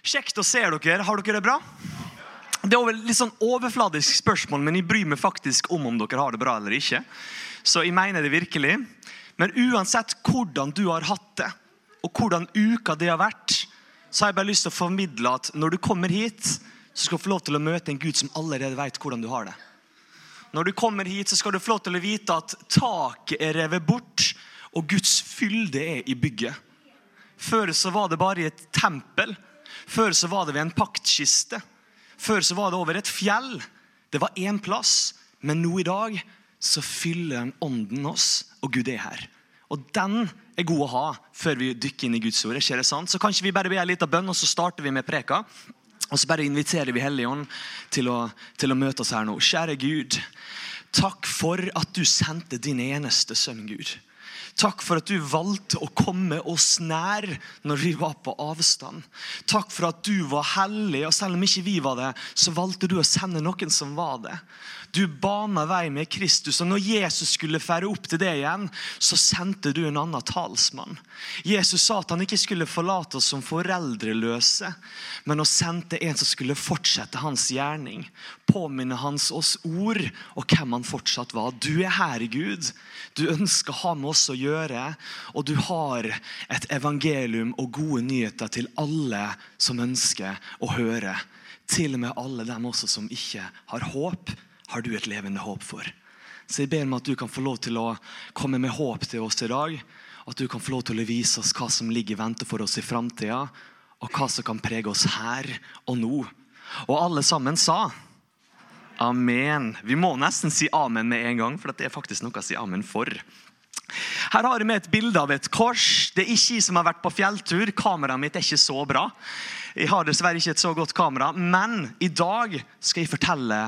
Kjekt å se dere. Har dere det bra? Det er litt sånn overfladisk spørsmål, men jeg bryr meg faktisk om om dere har det bra eller ikke. Så jeg mener det virkelig. Men uansett hvordan du har hatt det, og hvordan uka det har vært, så har jeg bare lyst til å formidle at når du kommer hit, så skal du få lov til å møte en Gud som allerede vet hvordan du har det. Når du kommer hit, så skal du få lov til å vite at taket er revet bort, og Guds fylde er i bygget. Før så var det bare i et tempel. Før så var det ved en paktkiste. Før så var det over et fjell. Det var én plass. Men nå i dag så fyller den ånden oss, og Gud er her. Og den er god å ha før vi dykker inn i Guds ord. ikke det sant? Så kanskje vi bare be en liten bønn, og så starter vi med preka. Og så bare inviterer vi Helligånd til, til å møte oss her nå. Kjære Gud, takk for at du sendte din eneste sønn, Gud. Takk for at du valgte å komme oss nær når vi var på avstand. Takk for at du var hellig, og selv om ikke vi var det, så valgte du å sende noen som var det. Du bana vei med Kristus, og når Jesus skulle fære opp til det igjen, så sendte du en annen talsmann. Jesus sa at han ikke skulle forlate oss som foreldreløse, men å sendte en som skulle fortsette hans gjerning. Påminne hans oss ord og hvem han fortsatt var. Du er her, Gud. Du ønsker å ha med oss å gjøre, og du har et evangelium og gode nyheter til alle som ønsker å høre. Til og med alle dem også som ikke har håp har du et levende håp for. Så jeg ber om at du kan få lov til å komme med håp til oss i dag. At du kan få lov til å vise oss hva som ligger i vente for oss i framtida, og hva som kan prege oss her og nå. Og alle sammen sa amen. Vi må nesten si amen med en gang, for det er faktisk noe å si amen for. Her har jeg med et bilde av et kors. Det er ikke jeg som har vært på fjelltur. Kameraet mitt er ikke så bra. Jeg har dessverre ikke et så godt kamera, men i dag skal jeg fortelle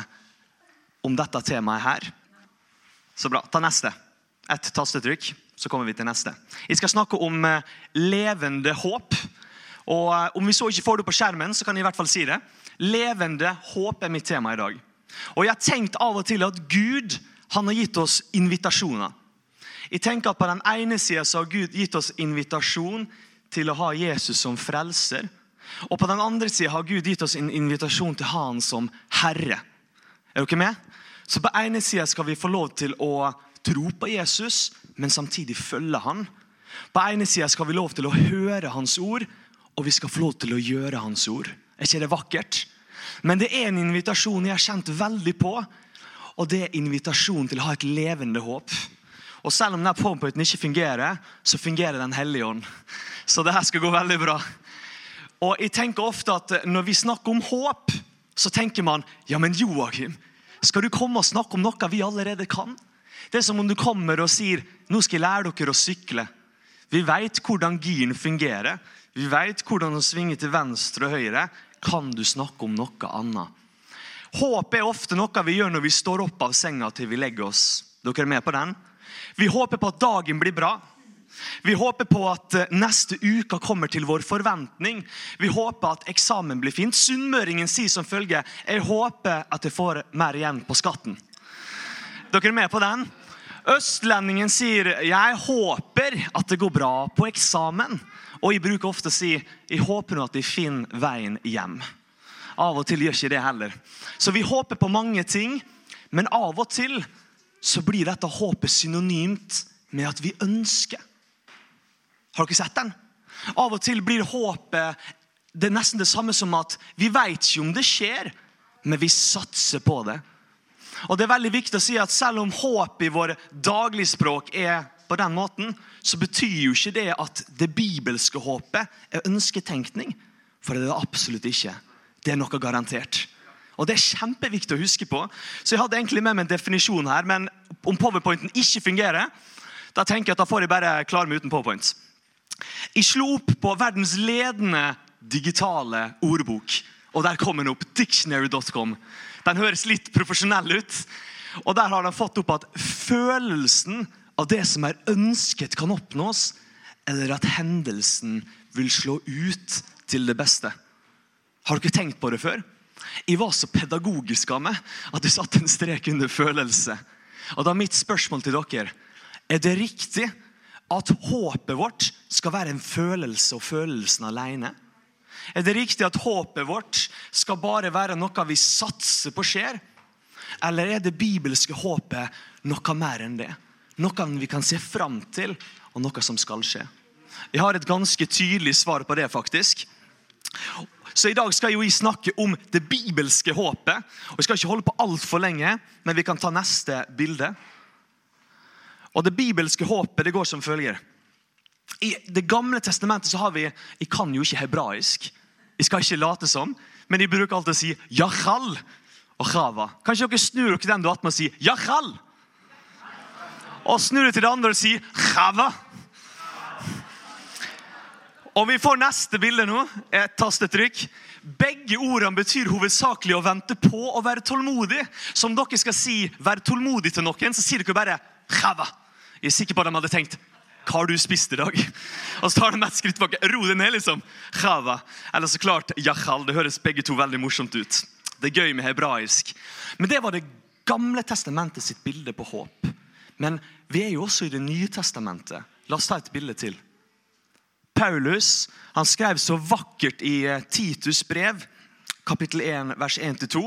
om dette temaet her. Så bra. Ta neste. Ett tastetrykk, så kommer vi til neste. Jeg skal snakke om eh, levende håp. Og eh, Om vi så ikke får det på skjermen, så kan jeg i hvert fall si det. Levende håp er mitt tema i dag. Og Jeg har tenkt av og til at Gud han har gitt oss invitasjoner. Jeg tenker at På den ene sida har Gud gitt oss invitasjon til å ha Jesus som frelser. Og på den andre sida har Gud gitt oss en invitasjon til å ha han som herre. Er dere med? Så på ene sida skal vi få lov til å tro på Jesus, men samtidig følge han. På ene sida skal vi lov til å høre hans ord, og vi skal få lov til å gjøre hans ord. Er ikke det vakkert? Men det er en invitasjon jeg har kjent veldig på, og det er invitasjon til å ha et levende håp. Og Selv om denne powerpointen ikke fungerer, så fungerer Den hellige ånd. Så det her skal gå veldig bra. Og jeg tenker ofte at Når vi snakker om håp, så tenker man ja, men Joakim, skal du komme og snakke om noe vi allerede kan? Det er som om du kommer og sier nå skal jeg lære dere å sykle. Vi vet hvordan giren fungerer. Vi vet hvordan å svinge til venstre og høyre. Kan du snakke om noe annet? Håp er ofte noe vi gjør når vi står opp av senga til vi legger oss. Dere er med på den? Vi håper på at dagen blir bra. Vi håper på at eh, neste uke kommer til vår forventning. Vi håper at eksamen blir fint. Sunnmøringen sier som følge jeg håper at jeg får mer igjen på skatten. Dere er med på den? Østlendingen sier jeg håper at det går bra på eksamen. Og jeg bruker ofte å si jeg håper nå at jeg finner veien hjem. Av og til gjør ikke det heller. Så vi håper på mange ting, men av og til så blir dette håpet synonymt med at vi ønsker. Har dere sett den? Av og til blir håpet det er nesten det samme som at vi vet ikke om det skjer, men vi satser på det. Og det er veldig viktig å si at Selv om håp i vår dagligspråk er på den måten, så betyr jo ikke det at det bibelske håpet er ønsketenkning. For det er det absolutt ikke. Det er noe garantert. Og Det er kjempeviktig å huske på. Så Jeg hadde egentlig med meg en definisjon her, men om powerpointen ikke fungerer, da tenker jeg at da får jeg bare klare meg uten powerpoint. Jeg slo opp på verdens ledende digitale ordbok. Og Der kom den opp. Dictionary.com. Den høres litt profesjonell ut. Og Der har den fått opp at følelsen av det som er ønsket, kan oppnås, eller at hendelsen vil slå ut til det beste. Har dere tenkt på det før? Jeg var så pedagogisk av meg at jeg satte en strek under følelse. Og da er mitt spørsmål til dere er det riktig at håpet vårt skal være en følelse og følelsen alene? Er det riktig at håpet vårt skal bare være noe vi satser på skjer? Eller er det bibelske håpet noe mer enn det? Noe vi kan se fram til, og noe som skal skje? Jeg har et ganske tydelig svar på det, faktisk. Så I dag skal jeg snakke om det bibelske håpet. Og Jeg skal ikke holde på altfor lenge, men vi kan ta neste bilde. Og Det bibelske håpet det går som følger. I Det gamle testamentet så har vi Jeg kan jo ikke hebraisk. Jeg skal ikke late som, men jeg bruker alltid å si yachal og chava. Kanskje dere snur dere til den du har hatt med å si yachal? Og snur dere til det andre og si chava. Og Vi får neste bilde nå. Et tastetrykk. Begge ordene betyr hovedsakelig å vente på og være tålmodig. Som dere skal si 'vær tålmodig' til noen, så sier dere bare 'chava'. Jeg er sikker på at de hadde tenkt hva har du spist i dag? Og så tar de et skritt tilbake. Ro det ned, liksom. Chava. Eller så klart 'jachal'. Det høres begge to veldig morsomt ut. Det er gøy med hebraisk. Men det var det gamle testamentet sitt bilde på håp. Men vi er jo også i Det nye testamentet. La oss ta et bilde til. Paulus han skrev så vakkert i eh, Titus brev, kapittel 1, vers 1-2.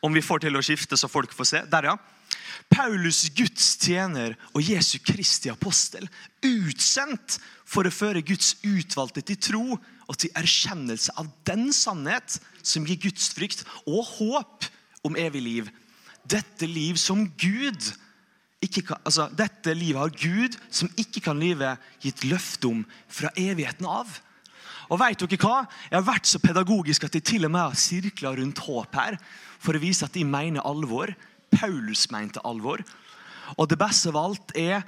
Om vi får til å skifte, så folk får se. Der, ja. Paulus, Guds tjener og Jesu Kristi apostel, utsendt for å føre Guds utvalgte til tro og til erkjennelse av den sannhet som gir Guds frykt og håp om evig liv. Dette liv som Gud kan, altså, Dette livet har Gud, som ikke kan lyve, gitt løfte om fra evigheten av. Og vet dere hva? Jeg har vært så pedagogisk at jeg til og med har sirkla rundt håp her for å vise at de mener alvor. Paulus mente alvor. Og det beste av alt er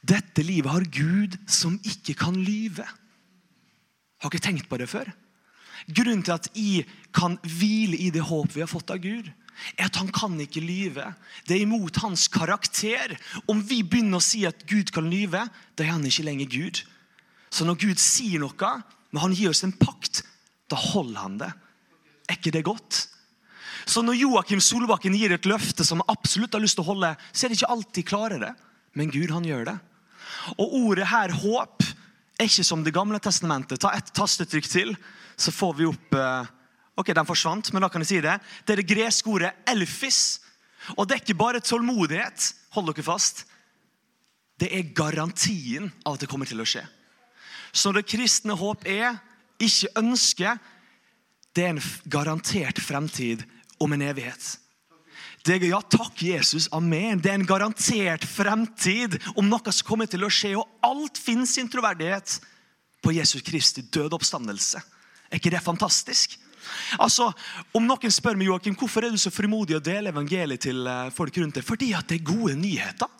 dette livet har Gud som ikke kan lyve. Har ikke tenkt på det før? Grunnen til at jeg kan hvile i det håp vi har fått av Gud, er at han kan ikke lyve. Det er imot hans karakter. Om vi begynner å si at Gud kan lyve, da er han ikke lenger Gud. Så når Gud sier noe, når han gir oss en pakt, da holder han det. Er ikke det godt? Så når Joakim Solbakken gir et løfte som han absolutt har lyst til å holde, så er det ikke alltid klarer det. Men Gud, han gjør det. Og ordet her, håp, er ikke som Det gamle testamentet. Ta ett tastetrykk til, så får vi opp eh, Ok, Den forsvant, men da kan jeg si det. Det er det greske ordet 'elfis'. Og det er ikke bare tålmodighet. Hold dere fast. Det er garantien av at det kommer til å skje. Så det kristne håp er ikke ønske, det er en garantert fremtid om en evighet. Det er, ja, takk, Jesus. Amen. Det er en garantert fremtid om noe som kommer til å skje. Og alt finner sin troverdighet på Jesus Kristi døde oppstandelse. Er ikke det fantastisk? Altså, Om noen spør meg Joachim, hvorfor er du så frimodig å dele evangeliet til eh, folk rundt deg, fordi at det er gode nyheter.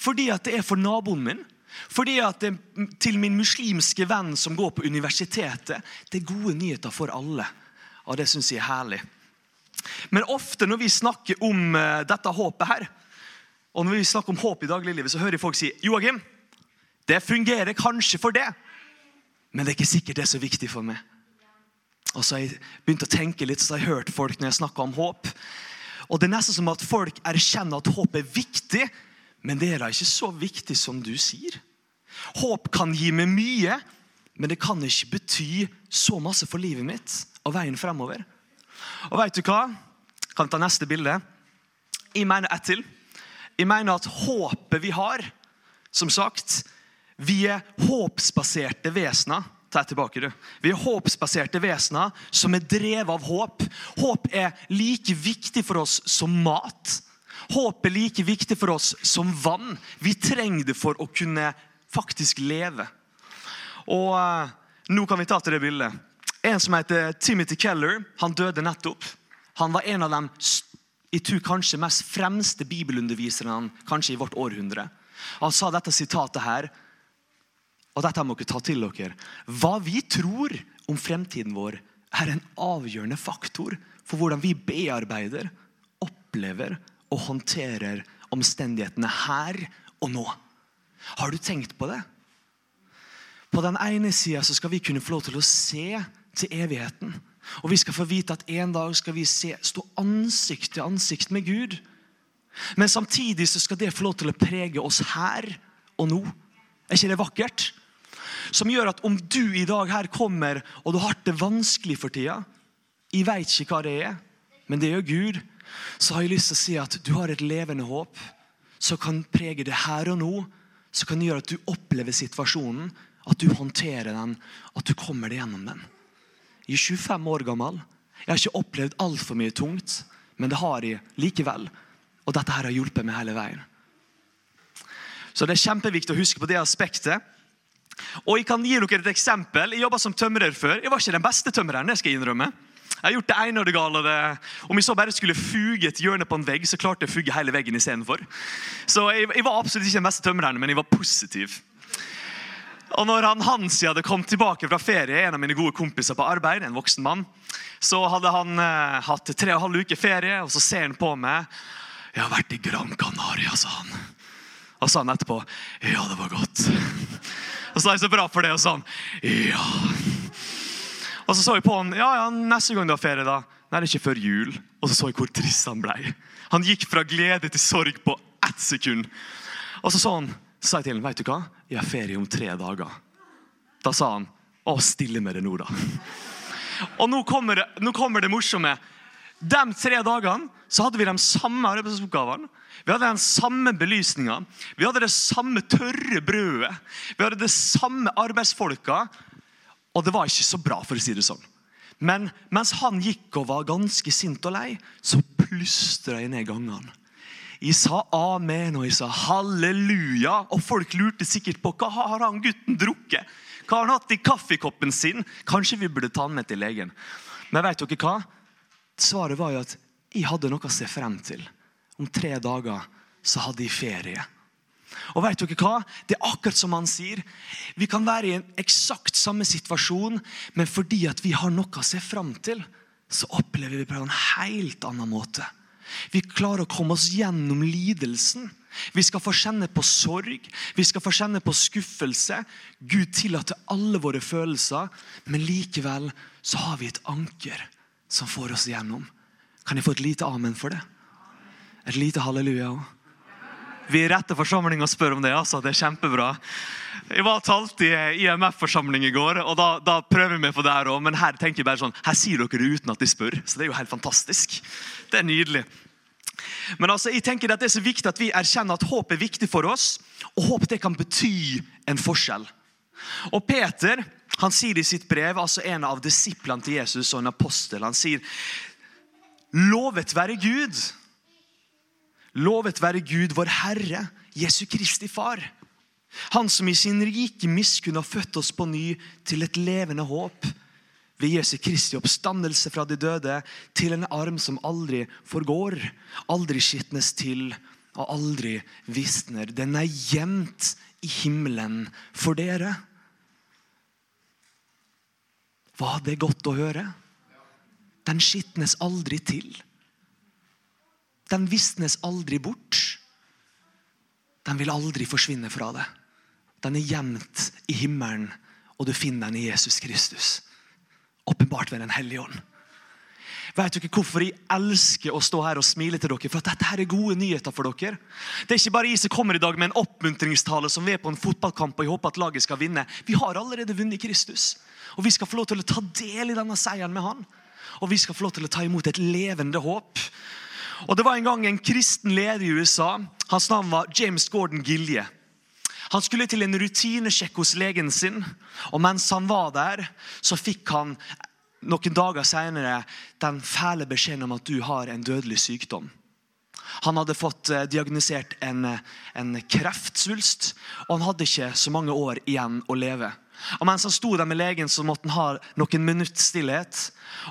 Fordi at det er for naboen min. Fordi at det er til min muslimske venn som går på universitetet. Det er gode nyheter for alle. Og det syns jeg er herlig. Men ofte når vi snakker om uh, dette håpet her, og når vi snakker om håp i dagliglivet, så hører jeg folk si Joachim, det fungerer kanskje for det, men det er ikke sikkert det er så viktig for meg. Og så har jeg begynt å tenke litt, så har jeg hørt folk når jeg snakker om håp. Og Det er nesten som at folk erkjenner at håp er viktig, men det er da ikke så viktig som du sier. Håp kan gi meg mye, men det kan ikke bety så masse for livet mitt og veien fremover. Og vet du hva? Kan ta neste bilde. Jeg mener ett til. Jeg mener at håpet vi har, som sagt Vi er håpsbaserte vesener. Ta tilbake, du. Vi er håpsbaserte vesener som er drevet av håp. Håp er like viktig for oss som mat. Håp er like viktig for oss som vann. Vi trenger det for å kunne faktisk leve. Og uh, Nå kan vi ta til det bildet. En som heter Timothy Keller, han døde nettopp. Han var en av de kanskje mest fremste bibelunderviserne kanskje i vårt århundre. Han sa dette sitatet her og dette må dere ta til dere. Hva vi tror om fremtiden vår, er en avgjørende faktor for hvordan vi bearbeider, opplever og håndterer omstendighetene her og nå. Har du tenkt på det? På den ene sida skal vi kunne få lov til å se til evigheten. Og vi skal få vite at en dag skal vi se, stå ansikt til ansikt med Gud. Men samtidig skal det få lov til å prege oss her og nå. Er ikke det vakkert? Som gjør at om du i dag her kommer og du har det vanskelig for tida Jeg veit ikke hva det er, men det gjør Gud. Så har jeg lyst til å si at du har et levende håp som kan prege det her og nå. Som kan gjøre at du opplever situasjonen, at du håndterer den, at du kommer deg gjennom den. Jeg er 25 år gammel. Jeg har ikke opplevd altfor mye tungt, men det har jeg likevel. Og dette her har hjulpet meg hele veien. Så det er kjempeviktig å huske på det aspektet. Og Jeg kan gi dere et eksempel. Jeg jobba som tømrer før. Jeg var ikke den beste tømreren. det skal Jeg innrømme. Jeg har gjort det ene og det gale. Om jeg så bare skulle fuge et hjørne på en vegg, så klarte jeg å fuge hele veggen istedenfor. Så jeg, jeg var absolutt ikke den beste tømreren, men jeg var positiv. Og når han Hansi hadde kommet tilbake fra ferie, en av mine gode kompiser på arbeid, en voksen mann, så hadde han eh, hatt tre og en halv uke ferie, og så ser han på meg. 'Jeg har vært i Gran Canaria', sa han. Og sa han etterpå 'Ja, det var godt'. Og så er jeg så bra for det, og sånn 'Ja'. Og så så jeg på han. ja, ja, 'Neste gang du har ferie, da?' 'Nei, det er ikke før jul.' Og så så jeg hvor trist han ble. Han gikk fra glede til sorg på ett sekund. Og så sa han, sa jeg til ham, 'Vet du hva? Jeg har ferie om tre dager.' Da sa han, 'Å, stille med det nå, da'. Og nå kommer det, nå kommer det morsomme. De tre dagene så hadde vi de samme arbeidsoppgavene. Vi hadde den samme belysninga, vi hadde det samme tørre brødet. Vi hadde det samme arbeidsfolka. Og det var ikke så bra, for å si det sånn. Men mens han gikk og var ganske sint og lei, så plystra jeg ned gangene. Jeg sa amen og jeg sa halleluja, og folk lurte sikkert på hva har han gutten drukket. Hva har han hatt i kaffekoppen sin? Kanskje vi burde ta han med til legen. Men vet dere hva? Svaret var jo at jeg hadde noe å se frem til. Om tre dager så hadde jeg ferie. Og vet dere hva? Det er akkurat som han sier. Vi kan være i en eksakt samme situasjon, men fordi at vi har noe å se frem til, så opplever vi på en helt annen måte. Vi klarer å komme oss gjennom lidelsen. Vi skal få kjenne på sorg, vi skal få kjenne på skuffelse. Gud tillater alle våre følelser, men likevel så har vi et anker som får oss gjennom. Kan jeg få et lite amen for det? Et lite halleluja òg? Vi er rette forsamling å spør om det. altså. Det er kjempebra. Jeg var talt i IMF-forsamling i går, og da, da, prøver vi på det her òg. Men her tenker jeg bare sånn, her sier dere det uten at de spør. Så det er jo helt fantastisk. Det er nydelig. Men altså, jeg tenker at det er så viktig at vi erkjenner at håp er viktig for oss. Og håp det kan bety en forskjell. Og Peter han sier i sitt brev, altså en av disiplene til Jesus og en apostel, han sier Lovet være Gud Lovet være Gud, vår Herre, Jesu Kristi Far. Han som i sin rike miskunn har født oss på ny til et levende håp. Ved Jesu Kristi oppstandelse fra de døde til en arm som aldri forgår, aldri skitnes til og aldri visner. Den er gjemt i himmelen for dere. Var det godt å høre? Den skitnes aldri til. Den visnes aldri bort. Den vil aldri forsvinne fra deg. Den er gjemt i himmelen, og du finner den i Jesus Kristus. Åpenbart ved Den hellige ånd. Vet dere hvorfor jeg elsker å stå her og smile til dere? For at dette her er gode nyheter for dere. Det er ikke bare jeg som kommer i dag med en oppmuntringstale som vi er på en fotballkamp og jeg håper at laget skal vinne. Vi har allerede vunnet Kristus. Og vi skal få lov til å ta del i denne seieren med han. Og vi skal få lov til å ta imot et levende håp. Og Det var en gang en kristen leder i USA. Hans navn var James Gordon Gilje. Han skulle til en rutinesjekk hos legen sin. og Mens han var der, så fikk han noen dager senere den fæle beskjeden om at du har en dødelig sykdom. Han hadde fått eh, diagnosert en, en kreftsvulst, og han hadde ikke så mange år igjen å leve. Og Mens han sto der med legen, så måtte han ha noen minutts stillhet.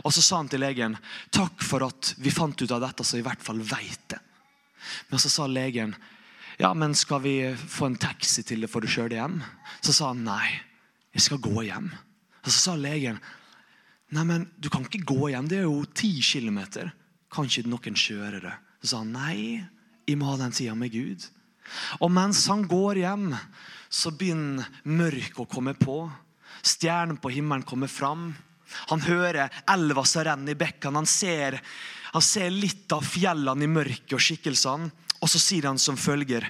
Og så sa han til legen takk for at vi fant ut av dette, så i hvert fall veit det. Men så sa legen ja, men skal vi få en taxi til det for å kjøre det hjem? Så sa han nei, jeg skal gå hjem. Og så sa legen nei, men du kan ikke gå hjem, det er jo ti kilometer. Kan ikke noen kjøre det? Så sa han nei, jeg må ha den tida med Gud. Og mens han går hjem, så begynner mørket å komme på. Stjernen på himmelen kommer fram. Han hører elva som renner i bekkene. Han han ser litt av fjellene i mørket og skikkelsene. Og så sier han som følger.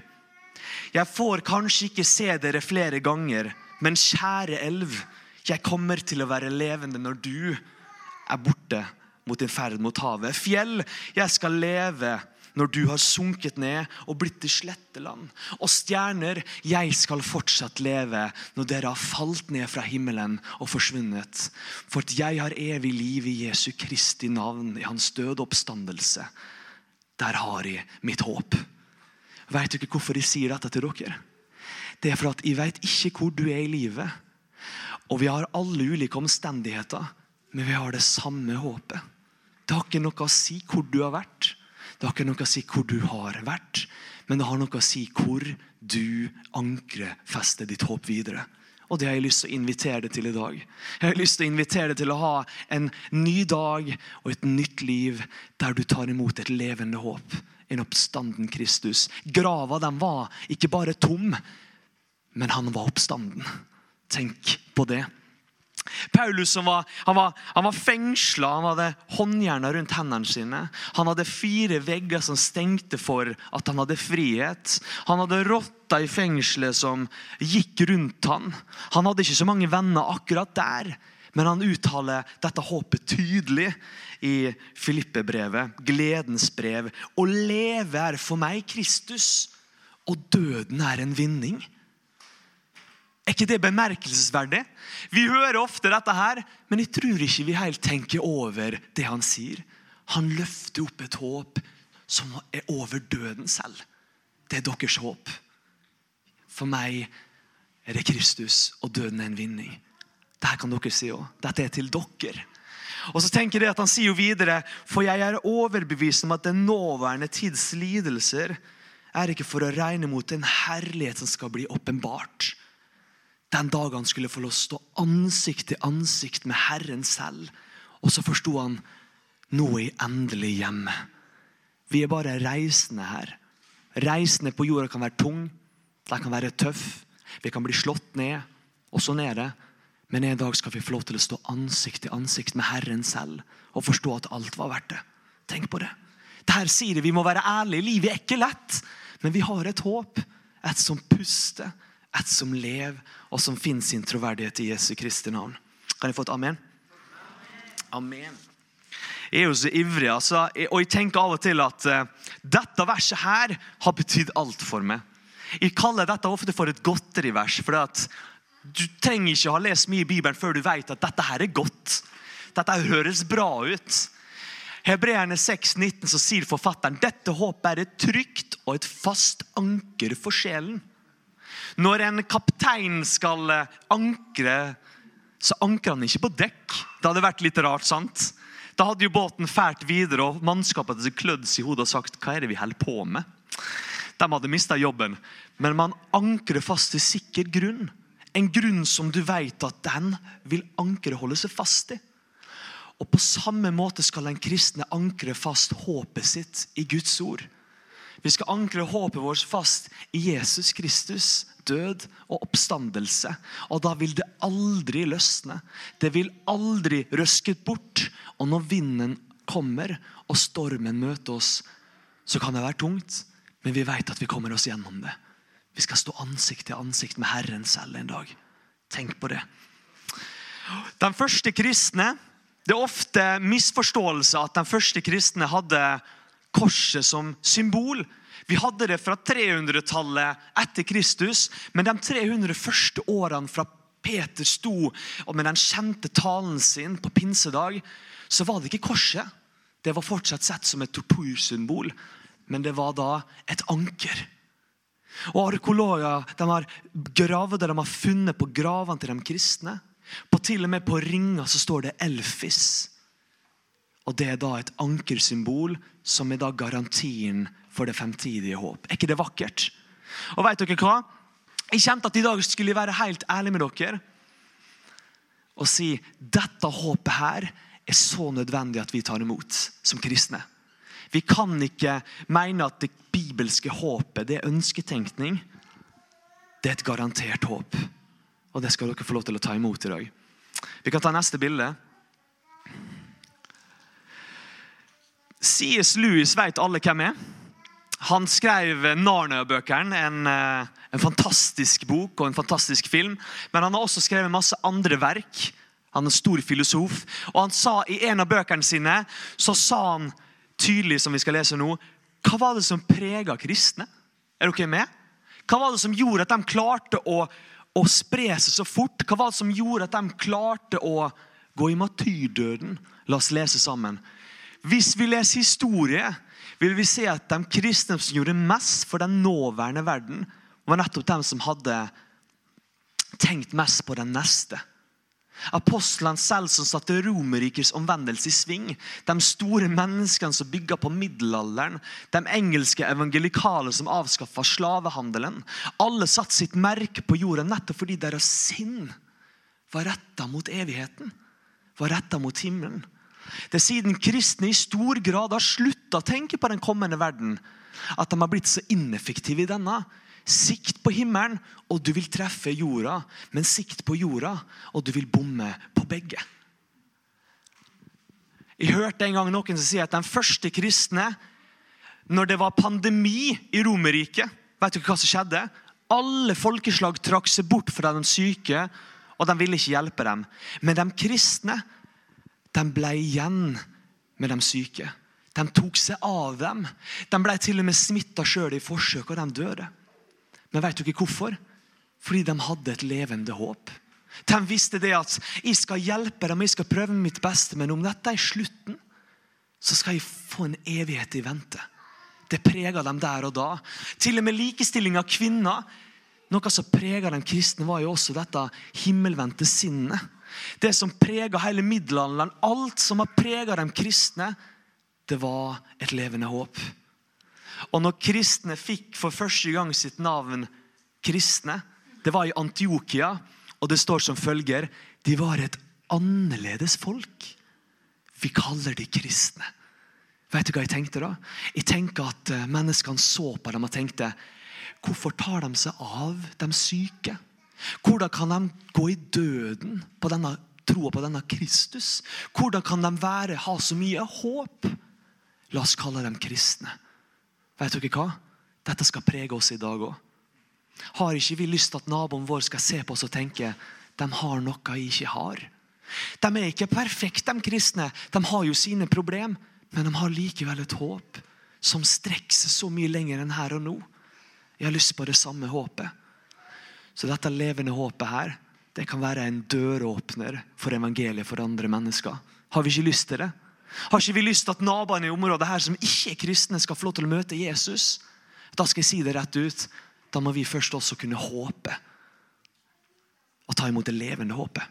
Jeg får kanskje ikke se dere flere ganger, Men kjære elv, jeg kommer til å være levende når du er borte mot din ferd mot havet. Fjell, jeg skal leve når du har sunket ned og blitt til sletteland. Og stjerner, jeg skal fortsatt leve når dere har falt ned fra himmelen og forsvunnet. For at jeg har evig liv i Jesu Kristi navn, i hans død og oppstandelse. Der har jeg mitt håp. Vet dere hvorfor jeg sier dette til dere? Det er for at jeg vet ikke hvor du er i livet. Og vi har alle ulike omstendigheter, men vi har det samme håpet. Det har ikke noe å si hvor du har vært. Det har ikke noe å si hvor du har vært, men det har noe å si hvor du ankrer fester ditt håp videre. Og det har jeg lyst til å invitere deg til i dag. Jeg har lyst til å invitere deg til å ha en ny dag og et nytt liv der du tar imot et levende håp. En oppstanden Kristus. Grava den var ikke bare tom, men han var oppstanden. Tenk på det. Paulus var, han var, han var fengsla, han hadde håndjerna rundt hendene sine. Han hadde fire vegger som stengte for at han hadde frihet. Han hadde rotta i fengselet som gikk rundt han. Han hadde ikke så mange venner akkurat der, men han uttaler dette håpet tydelig i Filippe-brevet, gledens brev. Å leve er for meg Kristus, og døden er en vinning. Er ikke det bemerkelsesverdig? Vi hører ofte dette her, men jeg tror ikke vi helt tenker over det han sier. Han løfter opp et håp som er over døden selv. Det er deres håp. For meg er det Kristus, og døden er en vinning. Dette kan dere si òg. Dette er til dere. Og så tenker jeg at Han sier jo videre For jeg er overbevist om at den nåværende tids lidelser er ikke for å regne mot en herlighet som skal bli åpenbart den dagen han skulle få lov å stå ansikt til ansikt med Herren selv. Og så forsto han nå er jeg endelig hjemme. Vi er bare reisende her. Reisende på jorda kan være tung, den kan være tøff, vi kan bli slått ned. Og sånn er det. Men en dag skal vi få lov til å stå ansikt til ansikt med Herren selv og forstå at alt var verdt det. Tenk på det. Der sier det vi må være ærlige. Livet er ikke lett, men vi har et håp. Et som puster et som lever, og som finner sin troverdighet i Jesu Kristi navn. Kan jeg få et amen? Amen. Jeg er jo så ivrig, altså, og jeg tenker av og til at uh, dette verset her har betydd alt for meg. Jeg kaller dette ofte for et godterivers. for at Du trenger ikke ha lest mye i Bibelen før du vet at dette her er godt. Dette høres bra ut. Hebreerne 6,19 så sier forfatteren dette håpet er et trygt og et fast anker for sjelen. Når en kaptein skal eh, ankre, så ankrer han ikke på dekk. Det hadde vært litt rart, sant? Da hadde jo båten fælt videre, og mannskapet hadde klødd seg i hodet og sagt hva er det vi holder på med? De hadde mista jobben. Men man ankrer fast til sikker grunn. En grunn som du vet at den vil ankeret holde seg fast i. Og På samme måte skal en kristne ankre fast håpet sitt i Guds ord. Vi skal ankre håpet vårt fast i Jesus Kristus, død og oppstandelse. Og da vil det aldri løsne. Det vil aldri røske bort. Og når vinden kommer og stormen møter oss, så kan det være tungt, men vi vet at vi kommer oss gjennom det. Vi skal stå ansikt til ansikt med Herren selv en dag. Tenk på det. Den første kristne Det er ofte misforståelse at den første kristne hadde korset som symbol. Vi hadde det fra 300-tallet etter Kristus, men de 300 første årene fra Peter sto og med den kjente talen sin på pinsedag, så var det ikke korset. Det var fortsatt sett som et tortursymbol, men det var da et anker. Og Arkeologer de har gravd de har funnet på gravene til de kristne. På Til og med på ringer så står det Elfis. Og Det er da et ankersymbol som er da garantien for det fremtidige håp. Er ikke det vakkert? Og vet dere hva? Jeg kjente at i dag skulle jeg være helt ærlig med dere og si dette håpet her er så nødvendig at vi tar imot som kristne. Vi kan ikke mene at det bibelske håpet det er ønsketenkning. Det er et garantert håp. Og det skal dere få lov til å ta imot i dag. Vi kan ta neste bilde. C.S. Lewis vet alle hvem er. Han skrev Narnia-bøkene, en, eh, en fantastisk bok og en fantastisk film. Men han har også skrevet masse andre verk. Han er en stor filosof. Og han sa I en av bøkene sine så sa han tydelig, som vi skal lese nå, hva var det som prega kristne? Er dere med? Hva var det som gjorde at de klarte å, å spre seg så fort? Hva var det som gjorde at de klarte å gå i martyrdøden? La oss lese sammen. Hvis vi leser historie, vil vi se at de kristne som gjorde mest for den nåværende verden, var nettopp de som hadde tenkt mest på den neste. Apostlene selv som satte Romerrikets omvendelse i sving. De store menneskene som bygga på middelalderen. De engelske evangelikale som avskaffa slavehandelen. Alle satte sitt merke på jorda nettopp fordi deres sinn var retta mot evigheten. Var retta mot himmelen. Det er siden kristne i stor grad har slutta å tenke på den kommende verden, at de har blitt så ineffektive i denne. Sikt på himmelen, og du vil treffe jorda. Men sikt på jorda, og du vil bomme på begge. Jeg hørte en gang noen som sier at den første kristne, når det var pandemi i Romerriket Vet dere hva som skjedde? Alle folkeslag trakk seg bort fra de syke, og de ville ikke hjelpe dem. Men de kristne de ble igjen med de syke. De tok seg av dem. De ble til og med smitta sjøl i forsøk, og de døde. Men vet ikke hvorfor? Fordi de hadde et levende håp. De visste det at jeg skal hjelpe dem, jeg skal prøve mitt beste, men om dette er slutten, så skal jeg få en evighet i vente. Det prega dem der og da. Til og med likestilling av kvinner. Noe som prega de kristne, var jo også dette himmelvendte sinnet. Det som prega hele middelalderen, alt som har prega de kristne, det var et levende håp. Og når kristne fikk for første gang sitt navn kristne, det var i Antiokia, og det står som følger De var et annerledes folk. Vi kaller de kristne. Vet du hva jeg tenkte da? Jeg tenker at eh, Menneskene så på dem og tenkte Hvorfor tar de seg av de syke? Hvordan kan de gå i døden på denne troa på denne Kristus? Hvordan kan de være, ha så mye håp? La oss kalle dem kristne. Vet dere hva? Dette skal prege oss i dag òg. Har ikke vi lyst til at naboen vår skal se på oss og tenke de har noe jeg ikke har? De er ikke perfekte, de kristne. De har jo sine problem, men de har likevel et håp som strekker seg så mye lenger enn her og nå. Jeg har lyst på det samme håpet. Så dette levende håpet her, det kan være en døråpner for evangeliet for andre mennesker. Har vi ikke lyst til det? Har ikke vi lyst til at naboene i området her som ikke er kristne, skal få lov til å møte Jesus? Da skal jeg si det rett ut. Da må vi først også kunne håpe. Og ta imot det levende håpet.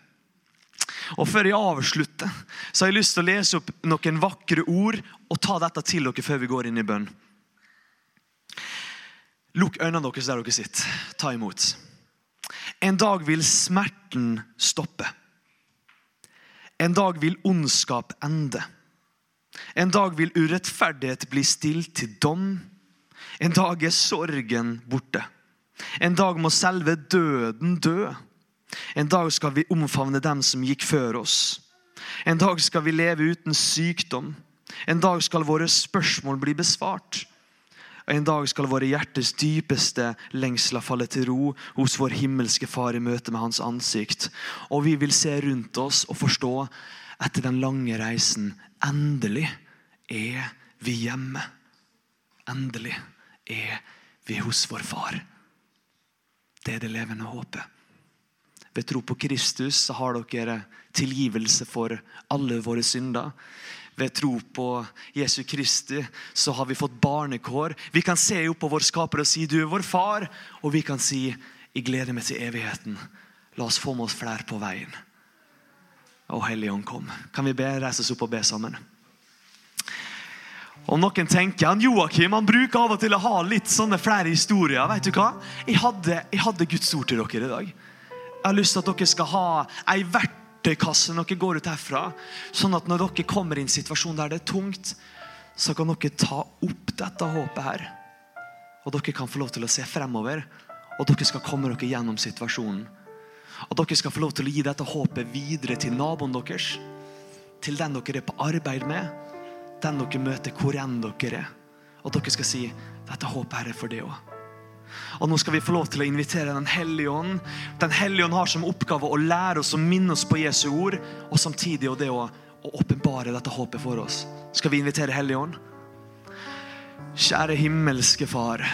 Og Før jeg avslutter, så har jeg lyst til å lese opp noen vakre ord og ta dette til dere før vi går inn i bønn. Lukk øynene deres der dere sitter. Ta imot. En dag vil smerten stoppe. En dag vil ondskap ende. En dag vil urettferdighet bli stilt til dom. En dag er sorgen borte. En dag må selve døden dø. En dag skal vi omfavne dem som gikk før oss. En dag skal vi leve uten sykdom. En dag skal våre spørsmål bli besvart. En dag skal våre hjertes dypeste lengsler falle til ro hos vår himmelske Far i møte med Hans ansikt. Og vi vil se rundt oss og forstå etter den lange reisen endelig er vi hjemme. Endelig er vi hos vår Far. Det er det levende håpet. Ved tro på Kristus så har dere tilgivelse for alle våre synder. Ved tro på Jesu Kristi så har vi fått barnekår. Vi kan se opp på vår skaper og si 'Du er vår far', og vi kan si 'Jeg gleder meg til evigheten'. La oss få med oss flere på veien. Å, Hellige Ånd, kom. Kan vi be, reise oss opp og be sammen? Og noen tenker han Joakim han bruker av og til å ha litt sånne flere historier. Vet du hva? Jeg hadde, jeg hadde Guds ord til dere i dag. Jeg har lyst til at dere skal ha ei verktøykasse når dere går ut herfra. Sånn at når dere kommer i en situasjon der det er tungt, så kan dere ta opp dette håpet her. Og dere kan få lov til å se fremover. Og dere skal komme dere gjennom situasjonen. Og dere skal få lov til å gi dette håpet videre til naboen deres. Til den dere er på arbeid med. Den dere møter hvor enn dere er. Og dere skal si Dette håpet her er for det òg. Og nå skal vi få lov til å invitere Den hellige ånd. Den hellige ånd har som oppgave å lære oss og minne oss på Jesu ord, og samtidig det å, å åpenbare dette håpet for oss. Skal vi invitere Hellige ånd? Kjære himmelske Far.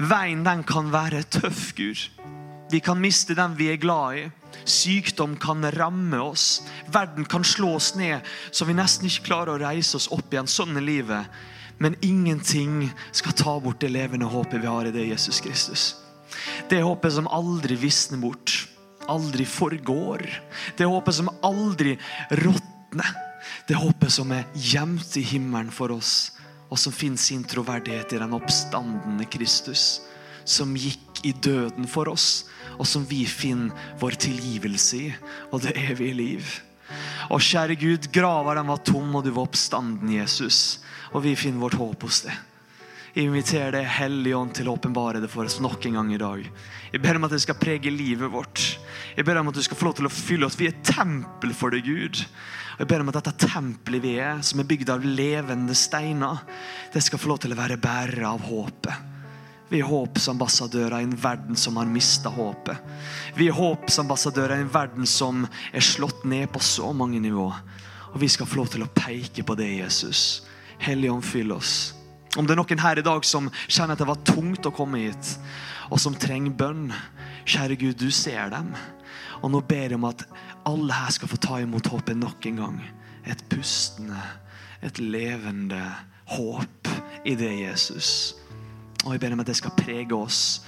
Veien den kan være tøff, Gud. Vi kan miste den vi er glad i. Sykdom kan ramme oss. Verden kan slå oss ned så vi nesten ikke klarer å reise oss opp igjen. Sånn er livet. Men ingenting skal ta bort det levende håpet vi har i det Jesus Kristus. Det håpet som aldri visner bort, aldri forgår. Det håpet som aldri råtner. Det håpet som er gjemt i himmelen for oss, og som finner sin troverdighet i den oppstandende Kristus, som gikk i døden for oss, og som vi finner vår tilgivelse i, og det evige liv. Og kjære Gud, grava den var tom, og du var oppstanden, Jesus og vi finner vårt håp hos deg. Jeg inviterer deg, Hellige Ånd, til å åpenbare det for oss nok en gang i dag. Jeg ber om at det skal prege livet vårt. Jeg ber om at du skal få lov til å fylle oss. Vi er tempel for deg, Gud. Og jeg ber om at dette tempelet vi er, som er bygd av levende steiner, det skal få lov til å være bærer av håpet. Vi er håpsambassadører i en verden som har mista håpet. Vi er håpsambassadører i en verden som er slått ned på så mange nivå. Og vi skal få lov til å peke på det, Jesus. Hellige ånd, fyll oss. Om det er noen her i dag som kjenner at det var tungt å komme hit, og som trenger bønn, kjære Gud, du ser dem. Og nå ber jeg om at alle her skal få ta imot håpet nok en gang. Et pustende, et levende håp i det, Jesus. Og jeg ber om at det skal prege oss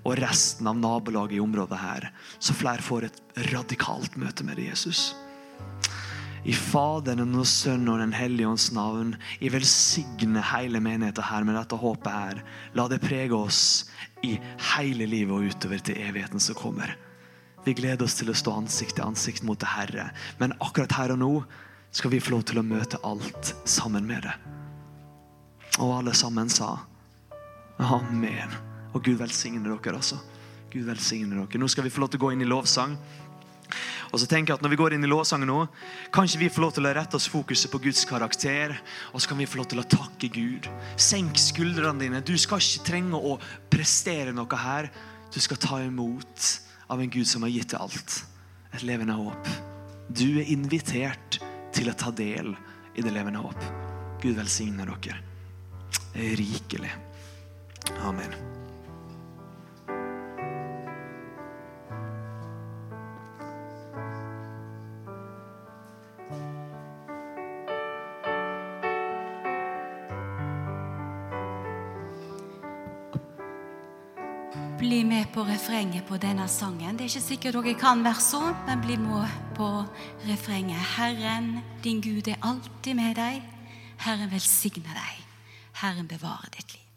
og resten av nabolaget i området her, så flere får et radikalt møte med det, Jesus. I Faderen og Sønnen og Den hellige ånds navn. Jeg velsigner hele menigheten her med dette håpet her. La det prege oss i hele livet og utover til evigheten som kommer. Vi gleder oss til å stå ansikt til ansikt mot det Herre. Men akkurat her og nå skal vi få lov til å møte alt sammen med det. Og alle sammen sa Amen. Og Gud velsigne dere, altså. Gud velsigne dere. Nå skal vi få lov til å gå inn i lovsang. Og så tenker jeg at Når vi går inn i lovsangen nå, kan vi få lov til å rette oss fokuset på Guds karakter. Og så kan vi få lov til å takke Gud. Senk skuldrene dine. Du skal ikke trenge å prestere noe her. Du skal ta imot av en Gud som har gitt deg alt. Et levende håp. Du er invitert til å ta del i det levende håp. Gud velsigne dere rikelig. Amen. Bli med på refrenget på denne sangen. Det er ikke sikkert dere kan versene, men bli med på refrenget. Herren, din Gud, er alltid med deg. Herren velsigne deg. Herren bevare ditt liv.